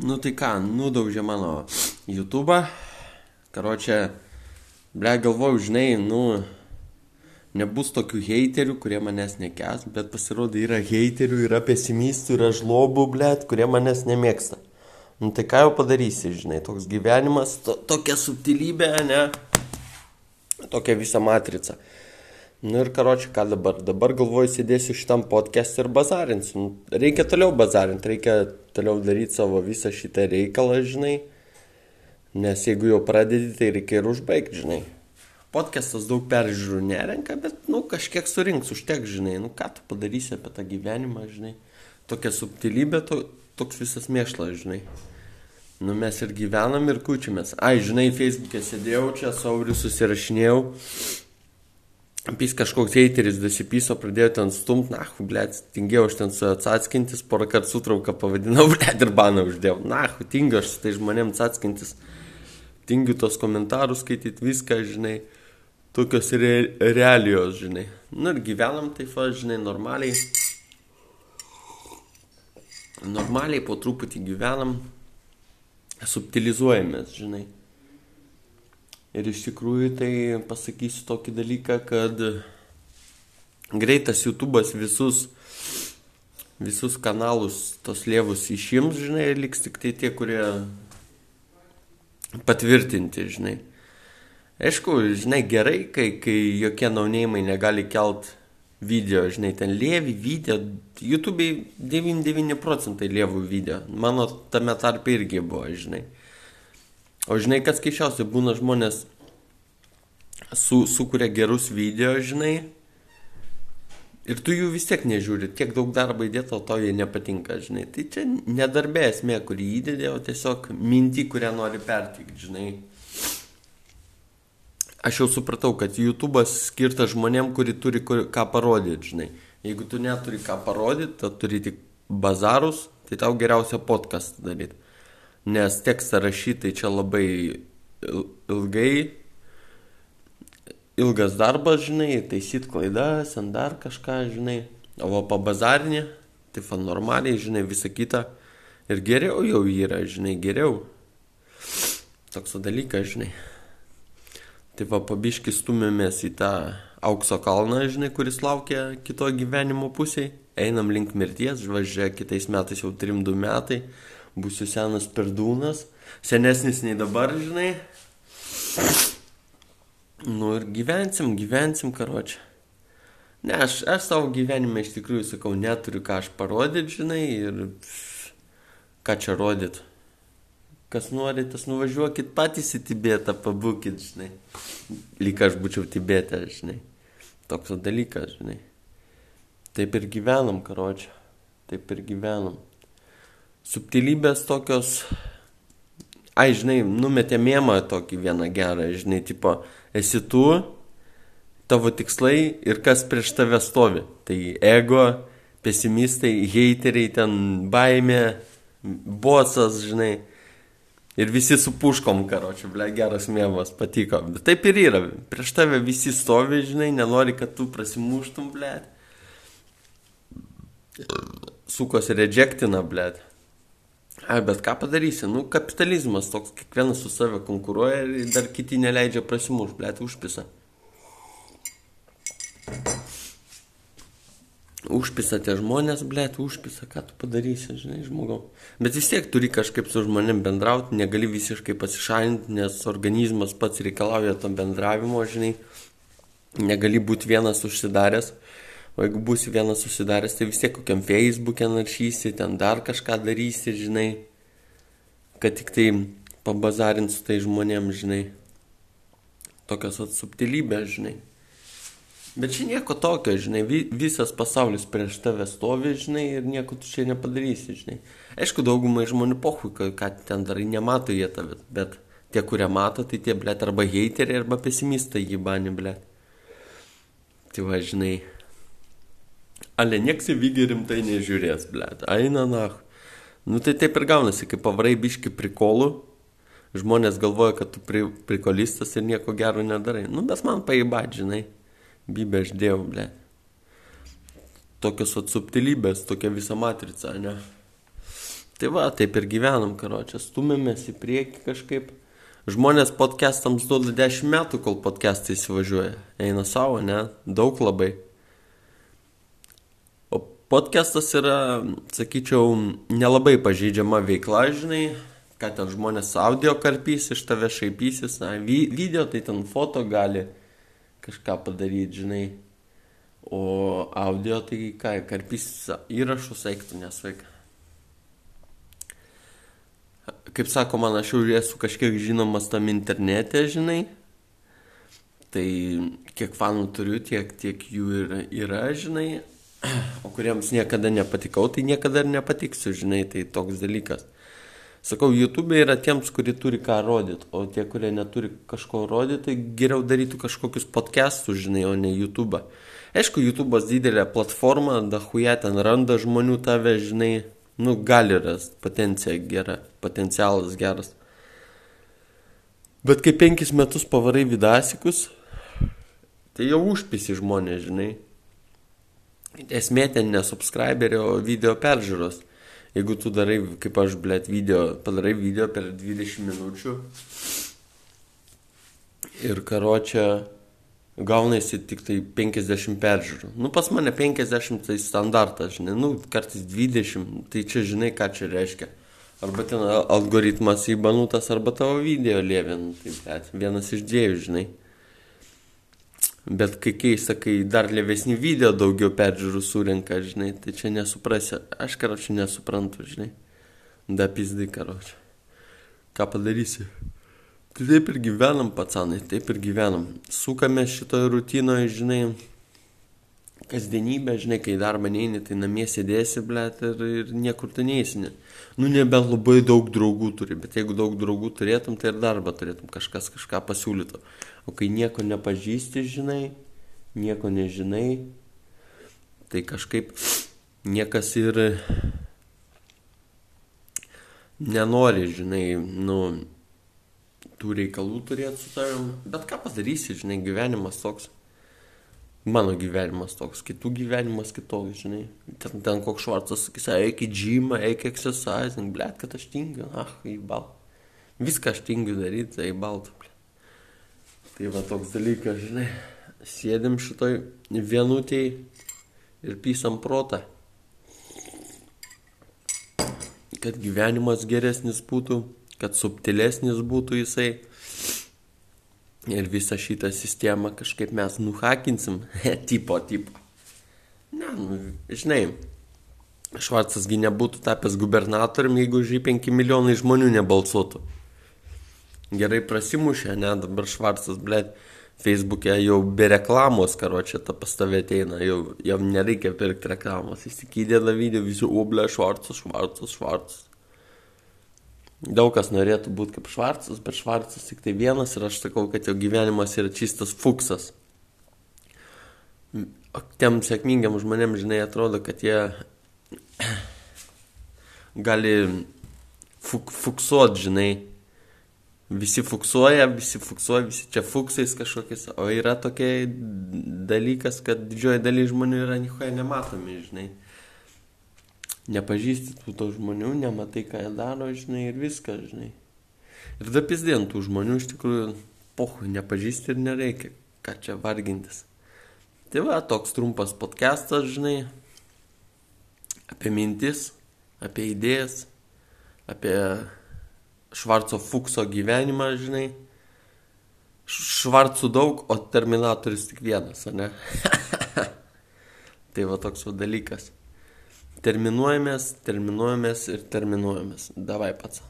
Nu tai ką, nudaužė mano YouTube. Karočią, ble, galvoju, žinai, nu, nebus tokių heiterių, kurie manęs nekes, bet pasirodo yra heiterių, yra pesimistų, yra žlobų, ble, kurie manęs nemėgsta. Nu tai ką jau padarysi, žinai, toks gyvenimas, to, tokia subtilybė, ne? Tokia visa matrica. Nu ir karočią, ką dabar? Dabar galvoju, sėdėsiu šitam podcast ir bazarinsiu. Nu, reikia toliau bazarinti, reikia toliau daryti savo visą šitą reikalą, žinai. Nes jeigu jau pradedi, tai reikia ir užbaigti, žinai. Podcastas daug peržiūrų nerenka, bet, nu, kažkiek surinks, užtek, žinai. Nu, ką tu padarysi apie tą gyvenimą, žinai. Tokia subtilybė, to, toks visas mėšlas, žinai. Nu, mes ir gyvenam ir kučiamės. Ai, žinai, Facebook'e sėdėjau čia, sauriu susirašinėjau Pys kažkoks heiteris dasipyso, pradėjo ten stumt, na, blėt, tingėjau aš ten su atsatkintis, porą kartų sutrauką pavadinau, blėt, ir baną uždėjau. Na, tingiu aš su tai žmonėm atsatkintis, tingiu tos komentarus skaityti, viską, žinai, tokios re realijos, žinai. Na ir gyvenam taip, va, žinai, normaliai. Normaliai po truputį gyvenam, subtilizuojamės, žinai. Ir iš tikrųjų tai pasakysiu tokį dalyką, kad greitas YouTube'as visus, visus kanalus, tos lievus išims, žinai, ir liks tik tai tie, kurie patvirtinti, žinai. Aišku, žinai, gerai, kai, kai jokie naunėjimai negali kelt video, žinai, ten lievi video, YouTube'ai 99 procentai lievų video, mano tame tarpe irgi buvo, žinai. O žinai, kas keišiausia, būna žmonės su, sukuria gerus video, žinai, ir tu jų vis tiek nežiūri, tiek daug darbo įdėto, to jie nepatinka, žinai. Tai čia nedarbė esmė, kurį įdėdė, o tiesiog mintį, kurią nori pertikti, žinai. Aš jau supratau, kad YouTube'as skirtas žmonėm, kuri turi kur, ką parodyti, žinai. Jeigu tu neturi ką parodyti, tu turi tik bazarus, tai tau geriausia podcast daryti nes tekstą rašyti čia labai ilgai, ilgas darbas, žinai, taisyt klaidas, ant dar kažką, žinai, o pabazarinė, tai fa normaliai, žinai, visa kita. Ir geriau jau yra, žinai, geriau. Toks dalykas, žinai. Tai va, pabiškis stumėmės į tą aukso kalną, žinai, kuris laukia kito gyvenimo pusėje. Einam link mirties, žvažė, kitais metais jau 3-2 metai būsiu senas perdūnas, senesnis nei dabar, žinai. Nu ir gyvensim, gyvensim, karočią. Ne, aš, aš savo gyvenime iš tikrųjų sakau, neturiu ką aš parodyti, žinai, ir ką čia rodyti. Kas nori, tas nuvažiuokit patys į Tibetą, pabūkit, žinai. Lyg aš būčiau Tibetė, žinai. Toks dalykas, žinai. Taip ir gyvenam, karočią. Taip ir gyvenam subtilybės tokios, ai, žinai, numetė mėmą tokį vieną gerą, žinai, tipo, esi tu, tavo tikslai ir kas prieš tave stovi. Tai ego, pesimistai, heiteriai, ten baimė, bosas, žinai. Ir visi su puškom, karočiui, ble, geras mėmas, patiko. Bet taip ir yra. Prieš tave visi stovi, žinai, nenori, kad tu prasimuštum, ble. Sukos rejectina, ble. Ai, bet ką padarysi, nu kapitalizmas toks, kiekvienas su save konkuruoja ir dar kiti neleidžia prasimuš, blėt, užpisa. Užpisa tie žmonės, blėt, užpisa, ką tu padarysi, žinai, žmogau. Bet vis tiek turi kažkaip su žmonėm bendrauti, negali visiškai pasišalinti, nes organizmas pats reikalauja to bendravimo, žinai. Negali būti vienas užsidaręs. O jeigu būsi vienas susidaręs, tai vis tiek kokiam Facebook'e naršysi, ten dar kažką darysi, žinai, kad tik tai pabazarint su tai žmonėm, žinai. Tokios subtilybės, žinai. Bet čia nieko tokio, žinai, visas pasaulis prieš tave stovi, žinai, ir nieko tu čia nepadarysi, žinai. Aišku, daugumai žmonių pohui, ką ten darai, nemato jie tave, bet tie, kurie mato, tai tie, blėt, arba heiteriai, arba pesimistai jį bani, blėt. Tai va, žinai, ale nieks į vygį rimtai nežiūrės, blėt, eina nach. Nu tai taip ir gaunasi, kai pavarai biški prikolų, žmonės galvoja, kad tu pri, prikolistas ir nieko gero nedarai. Nu, bet man paėbat, žinai, bybė aš dėjau, blėt. Tokios atsubtilybės, tokia visa matrica, ne? Tai va, taip ir gyvenam, karo, čia stumėmės į priekį kažkaip. Žmonės podcastams duoda 10 metų, kol podcastai įsivažiuoja. Eina savo, ne? Daug labai. Podcastas yra, sakyčiau, nelabai pažeidžiama veikla, žinai, ką ten žmonės audio karpys, iš tave šaipysis, na, video tai ten foto gali kažką padaryti, žinai. O audio tai ką, karpys įrašus eiktų nesveika. Kaip sako man, aš jau esu kažkiek žinomas tam internete, žinai. Tai kiek fanų turiu, tiek, tiek jų yra, yra, žinai. O kuriems niekada nepatikau, tai niekada ir nepatiksiu, žinai, tai toks dalykas. Sakau, YouTube yra tiems, kurie turi ką rodyti, o tie, kurie neturi kažko rodyti, tai geriau darytų kažkokius podcastus, žinai, o ne YouTube. Aišku, YouTube'as didelė platforma, dahuja ten randa žmonių tave, žinai, nu, gali rast, potencija gera, potencialas geras. Bet kai penkis metus pavarai vidasikus, tai jau užpisi žmonės, žinai. Esmė ten ne subscriberio video peržiūros jeigu tu darai, kaip aš, blėt, video, padarai video per 20 minučių ir karočią gaunasi tik tai 50 peržiūrų. Nu, pas mane 50 tai standartas, žinai, nu, kartais 20, tai čia žinai, ką čia reiškia. Arba ten algoritmas įbanutas, arba tavo video lievin, tai bet vienas iš dviejų, žinai. Bet kai keista, kai dar lėvesnį video daugiau peržiūrų surinka, žinai, tai čia nesuprasi. Aš, karočiui, nesuprantu, žinai. Da pizdai, karočiui. Ką padarysi? Tai taip ir gyvenam, pacanai, taip ir gyvenam. Sukame šitoje rutinoje, žinai, kasdienybę, žinai, kai darbą neini, tai namie sėdėsi, blėt, ir, ir niekur tu neįsi. Nu, nebent labai daug draugų turi, bet jeigu daug draugų turėtum, tai ir darbą turėtum, kažkas kažką pasiūlytų. O kai nieko nepažįsti, žinai, nieko nežinai, tai kažkaip niekas ir nenori, žinai, nu, tų reikalų turėti su tavim. Bet ką padarysi, žinai, gyvenimas toks. Mano gyvenimas toks, kitų gyvenimas kitoks, žinai. Ten, ten koks švarcas sakys, eik į džymą, eik exercising, blėt, kad aš tingiu, ah, į baltą. Viską aš tingiu daryti, tai baltą. Tai va toks dalykas, žinai, sėdim šitoj vienutėj ir pysam protą. Kad gyvenimas geresnis būtų, kad subtilesnis būtų jisai. Ir visą šitą sistemą kažkaip mes nuhakinsim. tipo, tipo. Ne, nu, žinai, Švarcasgi nebūtų tapęs gubernatoriumi, jeigu už jį 5 milijonai žmonių nebalsuotų gerai prasimušė, ne, dabar Švarcas, blėt, Facebook'e jau be reklamos, karo čia ta pas tave ateina, jau jam nereikia pirkti reklamos, įsikydė tą video, visi, o blė, Švarcas, Švarcas, Švarcas. Daug kas norėtų būti kaip Švarcas, bet Švarcas tik tai vienas ir aš sakau, kad jo gyvenimas yra čistas fuksas. Tiem sėkmingiam žmonėm, žinai, atrodo, kad jie gali fuk, fuksuot, žinai, visi fuksuoja, visi fuksuoja, visi čia fuksais kažkokiais, o yra tokia dalykas, kad didžioji dalis žmonių yra nihoje nematomi, žinai. Nepažįsti tų to žmonių, nematai, ką jie daro, žinai, ir viskas, žinai. Ir da pizdien tų žmonių iš tikrųjų, pohui, nepažįsti ir nereikia, ką čia vargintis. Tai va, toks trumpas podcastas, žinai, apie mintis, apie idėjas, apie Švarco Fukso gyvenimą, žinai. Švarcų daug, o Terminatorius tik vienas, ne? tai va toks va dalykas. Terminuojamės, terminuojamės ir terminuojamės. Davai, pats.